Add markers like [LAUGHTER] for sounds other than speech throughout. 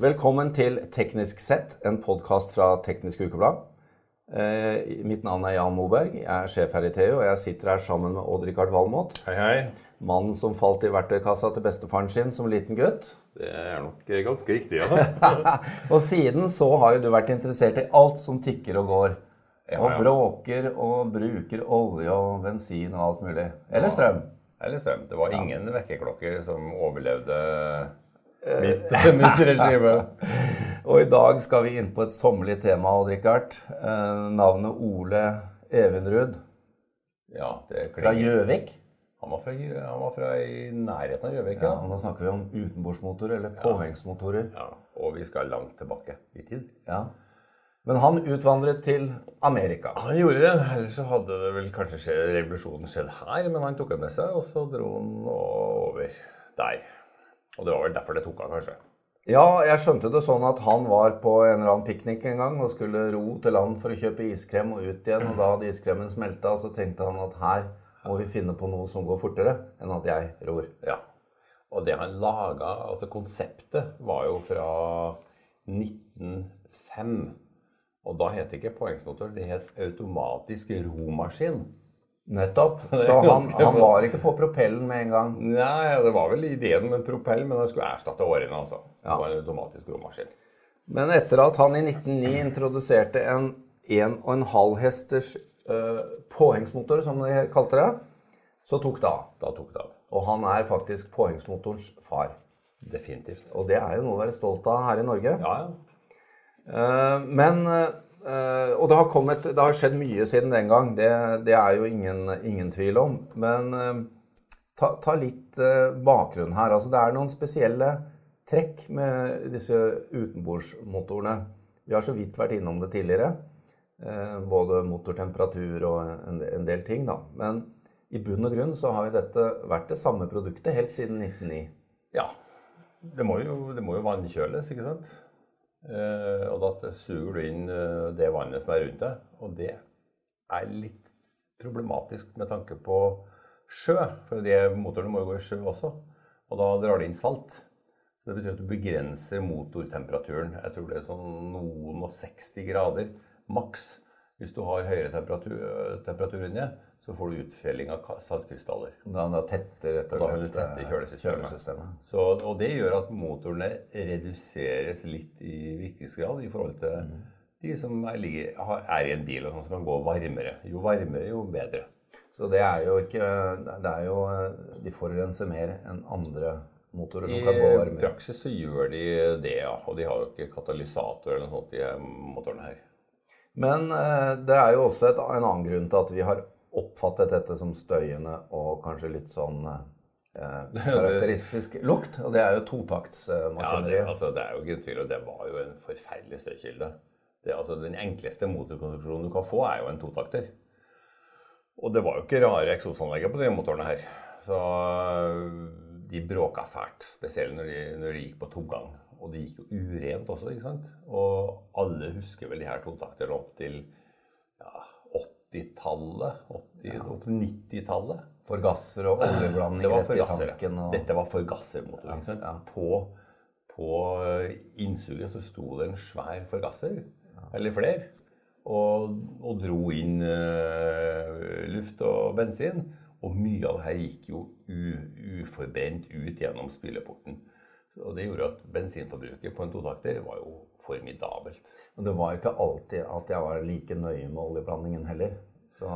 Velkommen til Teknisk sett, en podkast fra Teknisk Ukeblad. Eh, mitt navn er Jan Moberg. Jeg er sjef her i TU, og jeg sitter her sammen med Odd-Rikard Valmot. Hei, hei. Mannen som falt i verktøykassa til bestefaren sin som liten gutt. Det er nok ganske riktig, ja. [LAUGHS] Og siden så har jo du vært interessert i alt som tikker og går. Ja, Og ja. bråker og bruker olje og bensin og alt mulig. Eller strøm. Eller strøm. Det var ingen vekkerklokker som overlevde mitt, [LAUGHS] mitt regime. Og i dag skal vi inn på et sommerlig tema, Odd-Rikard. Eh, navnet Ole Evenrud Ja, det fra. Gjøvik. Han var fra, han var fra i nærheten av Gjøvik, Ja, ja. nå snakker vi om utenbordsmotorer, eller påhengsmotorer. ja. Og vi skal langt tilbake i tid. Ja. Men han utvandret til Amerika. Han gjorde det. Ellers så hadde det vel kanskje skjedd, revolusjonen skjedd her, men han tok den med seg, og så dro han over der. Og det var vel derfor det tok han, kanskje. Ja, jeg skjønte det sånn at han var på en eller annen piknik en gang og skulle ro til land for å kjøpe iskrem og ut igjen. Og da hadde iskremen smelta, så tenkte han at her må vi finne på noe som går fortere enn at jeg ror. Ja. Og det han laga Altså, konseptet var jo fra 1905. Og da het det ikke poengsmotor, det het automatisk romaskin. Nettopp. [LAUGHS] Så han, han var ikke på propellen med en gang. Nei, det var vel ideen med propell, men den skulle erstatte årene, altså. Det var en automatisk romaskin. Men etter at han i 1909 introduserte en 1,5 hesters eh, påhengsmotor, som de kalte det, så tok det av. Da tok det av. Og han er faktisk påhengsmotorens far. Definitivt. Og det er jo noe å være stolt av her i Norge. Ja, ja. Eh, men eh, Og det har, kommet, det har skjedd mye siden den gang. Det, det er jo ingen, ingen tvil om. Men eh, ta, ta litt eh, bakgrunn her. Altså, det er noen spesielle trekk med disse utenbordsmotorene. Vi har så vidt vært innom det tidligere. Både motortemperatur og en, en del ting, da. Men i bunn og grunn så har jo dette vært det samme produktet helt siden 1909. ja. Det må jo, det må jo vannkjøles, ikke sant? Eh, og da suger du inn eh, det vannet som er rundt deg. Og det er litt problematisk med tanke på sjø. For de motorene må jo gå i sjø også. Og da drar det inn salt. Så det betyr at du begrenser motortemperaturen. Jeg tror det er sånn noen og 60 grader maks. Hvis du har høyere temperatur, temperatur inni, så får du utfelling av saltkrystaller. Da, da tetter rett og slett tette i eh, kjølesystemet. kjølesystemet. Så, og det gjør at motorene reduseres litt i virkningsgrad i forhold til Mm. de som er, er i en bil og sånn som kan gå varmere. Jo varmere, jo bedre. Så det er jo ikke Det er jo De forurenser mer enn andre motorer som kan gå varmere. I praksis så gjør de det, ja. Og de har jo ikke katalysator eller noe sånt, de motorene her. Men eh, det er jo også et, en annen grunn til at vi har oppfattet dette som støyende og kanskje litt sånn eh, [LAUGHS] karakteristisk lukt. Og det er jo Ja, det, totaktsmaskineriet. altså, det er jo ikke tvil, og det var jo en forferdelig støykilde. Det, altså, den enkleste motorkonstruksjonen du kan få, er jo en totakter. Og det var jo ikke rare eksosanlegget på de motorene her. Så øh, de bråka fælt, spesielt når de, når de gikk på tomgang. Og det gikk jo urent også, ikke sant. Og alle husker vel de her totakterne opp til ja, 80-tallet. 80, Opp til 90-tallet. Forgasser og oljeblandinger rett i tanken. Og, Dette var forgassermotor. Ja. Ja. På, på eh, innsuget så sto det en svær forgasser, eller flere, og, og dro inn uh, luft og bensin. Og mye av det her gikk jo uforbrent ut gjennom spyleporten. Og det gjorde at bensinforbruket på en totakter var jo formidabelt. og det var ikke alltid at jeg var like nøye med oljeblandingen heller. Så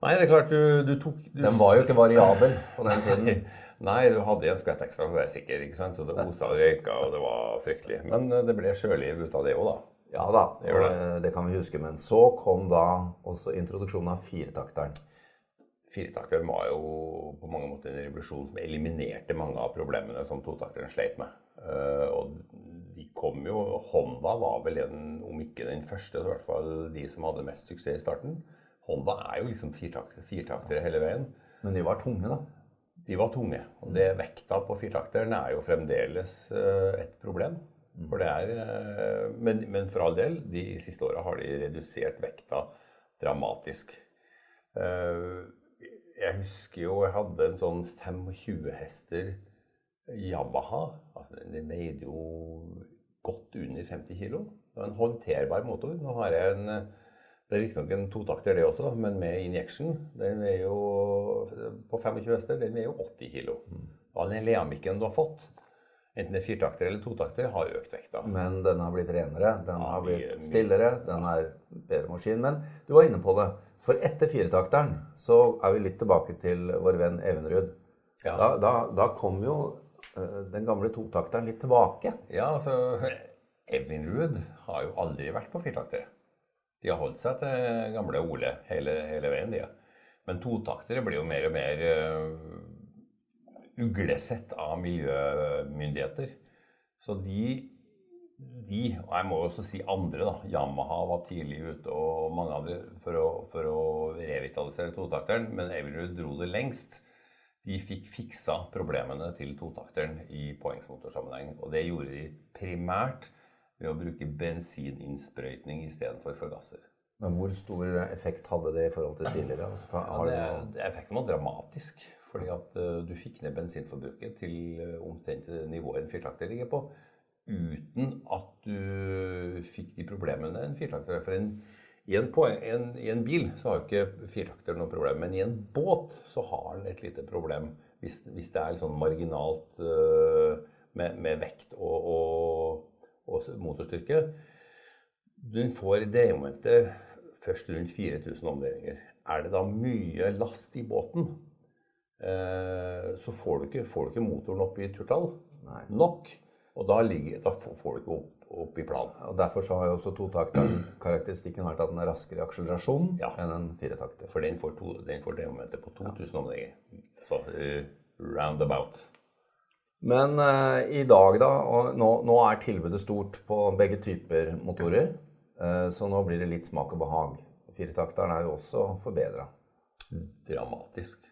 Nei, det er klart du, du tok du, den var jo ikke variabel på den tiden. [LAUGHS] Nei, du hadde en skvett ekstra, så det er sikker. ikke sant? Så det osa og røyka, og det var fryktelig. Men eh, det ble sjøliv ut av det òg, da. Ja da, Det det. eh, det kan vi huske. Men så kom da også introduksjonen av firetakteren. Firetakteren var jo på mange måter en revolusjon som eliminerte mange av problemene som totakteren sleit med. Eh, og de kom jo Honda var vel en, om ikke den første, så i hvert fall de som hadde mest suksess i starten. Honda er jo liksom firtakt, firtaktere hele veien. Men de var tunge, da. De var tunge. Og det vekta på firtakteren er jo fremdeles eh, et problem. For det er, eh, men, men for all del, de siste åra har de redusert vekta dramatisk. Eh, Jeg husker jo jeg hadde en sånn 25 hester Yamaha. Altså, den veide jo godt under 50 kg. En håndterbar motor. Nå har jeg en det er riktignok en totakter, det også, men med injection. Den er jo på 25 hester. Den er jo 80 kg. Og den leamikken du har fått, enten det er firtakter eller totakter, har økt vekta. Men den har blitt renere, den har blitt stillere, den er bedre maskin. Men du var inne på det. For etter firetakteren så er vi litt tilbake til vår venn Evenrud. Ja. Da, da, da kom jo den gamle totakteren litt tilbake. Ja, altså Evinrude har jo aldri vært på firtaktere. De har holdt seg til gamle Ole hele, hele veien, de. Men totaktere blir jo mer og mer uh, uglesett av miljømyndigheter. Så de, de, og jeg må også si andre, da. Yamaha var tidlig ute, og mange andre, for å, for å revitalisere totakteren. Men Evinrude dro det lengst. De fikk fiksa problemene til totakteren i poengsmotorsammenheng. Og det gjorde de primært ved å bruke bensininnsprøytning istedenfor forgasser. Men hvor stor effekt hadde det i forhold til tidligere? Altså, Det, det effekten var dramatisk. Fordi at uh, du fikk ned bensinforbruket til uh, omtrent det nivået en firtakter ligger på. Uten at du fikk de problemene en firtakter har. I, en, en, i en bil så har jo ikke firtakter noe problem. Men i en båt så har den et lite problem. Hvis, hvis det er sånn marginalt uh, med, med vekt og, og, og motorstyrke. Den får momentet først rundt 4000 omdreininger. Er det da mye last i båten, uh, så får du, ikke, får du ikke motoren opp i turtall Nei. nok. Og da, ligger, da får får du ikke opp, opp i planen. Og Derfor så har jo også totakteren karakteristikken vært at den er raskere i akselerasjon Ja. enn en firetakter. For den får, to, den får dreiemomentet på 2000 omdreininger. Så uh, roundabout. Men uh, i dag, da, og nå, nå er tilbudet stort på begge typer motorer. Uh, så nå blir det litt smak og behag. Firetakteren er jo også forbedra. Dramatisk.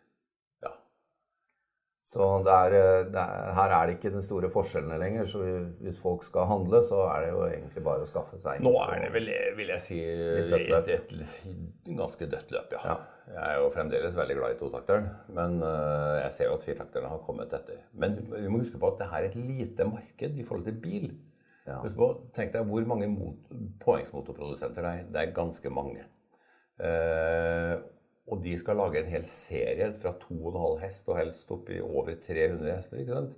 Ja. Så er, eh, er, her er det ikke den store forskjellene lenger. Så hvis folk skal handle, så er det jo egentlig bare å skaffe seg Nå er det vel, vil jeg si, et, et ganske dødt løp, ja. Jeg er jo fremdeles veldig glad i totakteren, men øh, jeg ser jo at firetakterne har kommet etter. Men vi må huske på at det her er et lite marked i forhold til bil. Ja. Husk på, Tenk deg hvor mange mot, påhengsmotorprodusenter det er. Det er ganske mange. Eh, og de skal lage en hel serie fra 2,5 hest og helst opp i over 300 hester. ikke sant?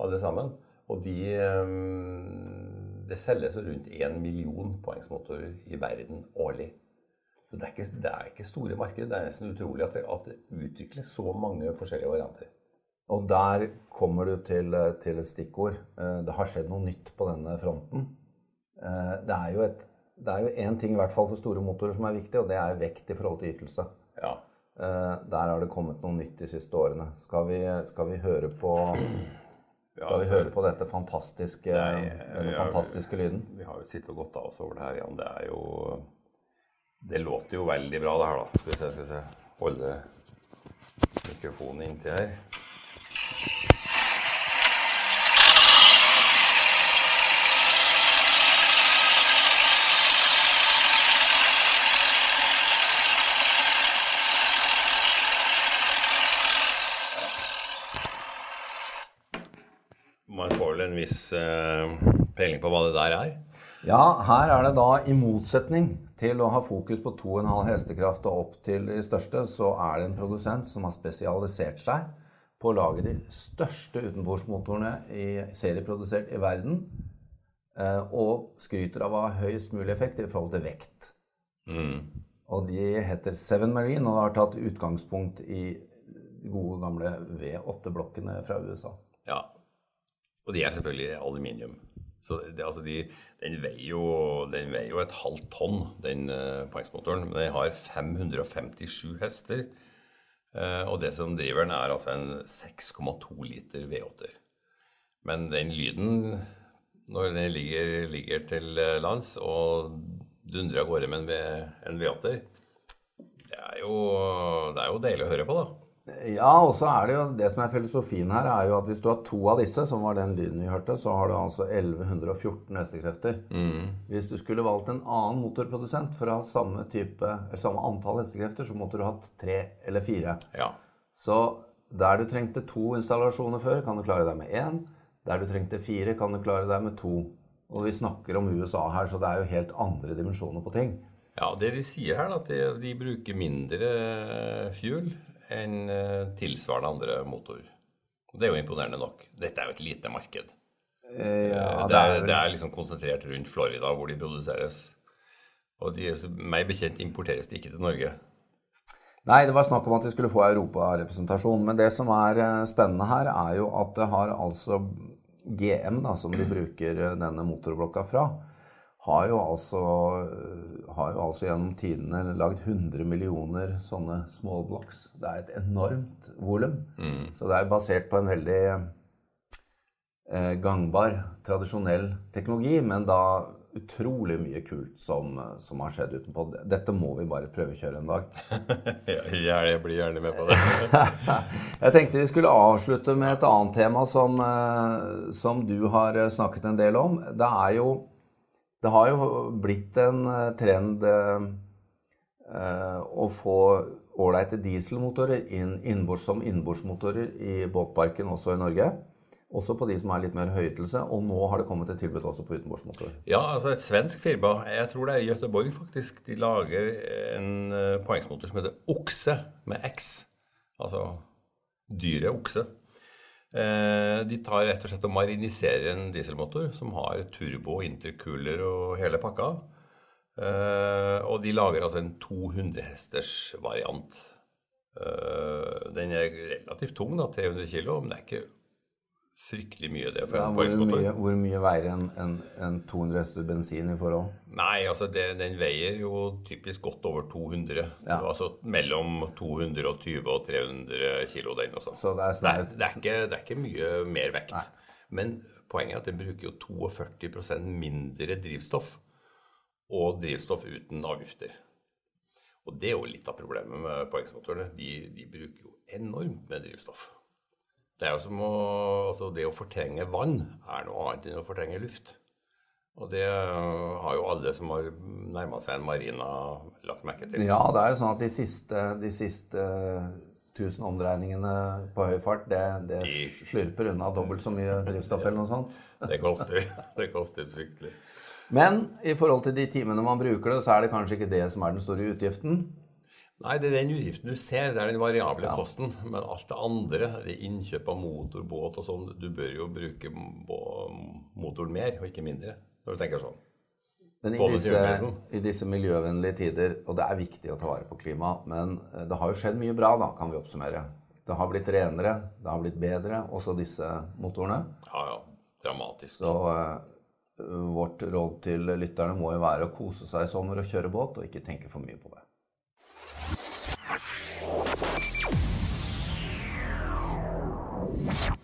Alle sammen. Og de eh, Det selges rundt 1 million poengsmotorer i verden årlig. Så det er ikke, det er ikke store markeder. Det er nesten utrolig at det, at det utvikles så mange forskjellige varianter. Og der kommer du til, til et stikkord. Eh, Det har skjedd noe nytt på denne fronten. Eh, Det det er jo én ting i hvert fall for store motorer som er viktig, og det er vekt i forhold til ytelse. Ja. Eh, Der har det kommet noe nytt de siste årene. Skal vi, skal vi høre på [CLEARS THROAT] Ja, Skal vi altså, høre på dette fantastiske, denne ja, fantastiske lyden? Vi har jo sittet og gått av oss over det her, Jan. Det er jo Det låter jo veldig bra, det her, da. Hvis jeg skal se. Holde mikrofonen inntil her. Man får vel en viss eh, peiling på hva det der er. Ja, her er det da i motsetning til å ha fokus på 2,5 hestekraft og opp til de største, så er det en produsent som har spesialisert seg på å lage de største utenbordsmotorene i, serieprodusert i verden. eh, Og skryter av å ha høyest mulig effekt i forhold til vekt. Og de heter Seven Marine og har tatt utgangspunkt i de gode gamle V8-blokkene fra USA. Ja. Og de er selvfølgelig aluminium. Så det, altså de, den, veier jo, den veier jo et halvt tonn, den uh, poengsmotoren. Men den har 557 hester. Uh, og det som driver den, er altså en 6,2 liter V8-er. Men den lyden når den ligger, ligger til eh, lands og dundrer av gårde med en, V- en V8-er, det, det er jo deilig å høre på, da. Ja, og så er det jo det som er filosofien her, er jo at hvis du har to av disse, som var den lyden vi hørte, så har du altså 1114 hestekrefter. Hvis du skulle valgt en annen motorprodusent for å ha samme type, eller samme antall hestekrefter, så måtte du hatt tre eller fire. Ja. Så der du trengte to installasjoner før, kan du klare deg med én. Der du trengte fire, kan du klare deg med to. Og vi snakker om USA her, så det er jo helt andre dimensjoner på ting. Ja, det de sier her, er at de, de bruker mindre fuel enn eh, tilsvarende andre motorer. Det er jo imponerende nok. Dette er jo et lite marked. Eh, ja, det, er, det, er, liksom konsentrert rundt Florida, hvor de produseres. Og de, meg bekjent importeres de ikke til Norge. Nei, det var snakk om at de skulle få europarepresentasjon. Men det som er eh, spennende her, er jo at det har altså GM, da, som de bruker eh, denne motorblokka fra, har jo altså, har jo altså gjennom tidene lagd 100 millioner sånne small blocks. Det er et enormt volum. Mm. Så det er basert på en veldig eh, gangbar, tradisjonell teknologi, men da utrolig mye kult som, som, har skjedd utenpå. Dette må vi bare prøvekjøre en dag. [LAUGHS] jeg blir gjerne med på det. [LAUGHS] jeg tenkte vi skulle avslutte med et annet tema som, eh, som, du har snakket en del om. Det er jo Det har jo blitt en eh, trend eh, å få ålreite dieselmotorer inn, innbords, som innbordsmotorer i båtparken også i Norge. Også på de som er litt mer høytelse. Og nå har det kommet et tilbud også på utenbordsmotor. Ja, altså et svensk firma, jeg tror det er i Göteborg faktisk, de lager en poengsmotor som heter Okse, med X. Altså dyret okse. Uh, de tar rett og slett og mariniserer en dieselmotor som har turbo, intercooler og hele pakka. Uh, og de lager altså en 200 hesters variant. den er relativt tung, da, 300 kg, men det er ikke fryktelig mye det for ja, en påhengsmotor. Hvor, hvor mye veier en, en, en 200 hester bensin i forhold? Nei, altså det, den veier jo typisk godt over 200. Ja. Altså mellom 220 og 300 kilo, den også. Så det er, snart... det, det, er ikke, det, er ikke, mye mer vekt. Nei. Men poenget er at den bruker jo 42% mindre drivstoff. Og drivstoff uten avgifter. Og det er jo litt av problemet med poengsmotorene. De, de bruker jo enormt med drivstoff. Det er jo som å, altså det å fortrenge vann er noe annet enn å fortrenge luft. Og det har jo alle som har nærma seg en marina, lagt merke til. Ja, det er jo sånn at de siste, de siste 1000 omdreiningene på høy fart, det, det slurper unna dobbelt så mye drivstoff eller noe sånt. [LAUGHS] Det koster, det koster fryktelig. Men i forhold til de timene man bruker det, så er det kanskje ikke det som er den store utgiften. Nei, det er den utgiften du ser. Det er den variable ja. kosten. Men alt det andre, det innkjøp av motorbåt og sånn, du bør jo bruke motoren mer og ikke mindre, når du tenker sånn. Men i disse, i disse, miljøvennlige tider, og det er viktig å ta vare på klimaet, men eh, det har jo skjedd mye bra, da, kan vi oppsummere. Det har blitt renere, det har blitt bedre, også disse motorene. Ja, ja. Dramatisk. Så uh, vårt råd til lytterne må jo være å kose seg i sommer og kjøre båt, og ikke tenke for mye på det. you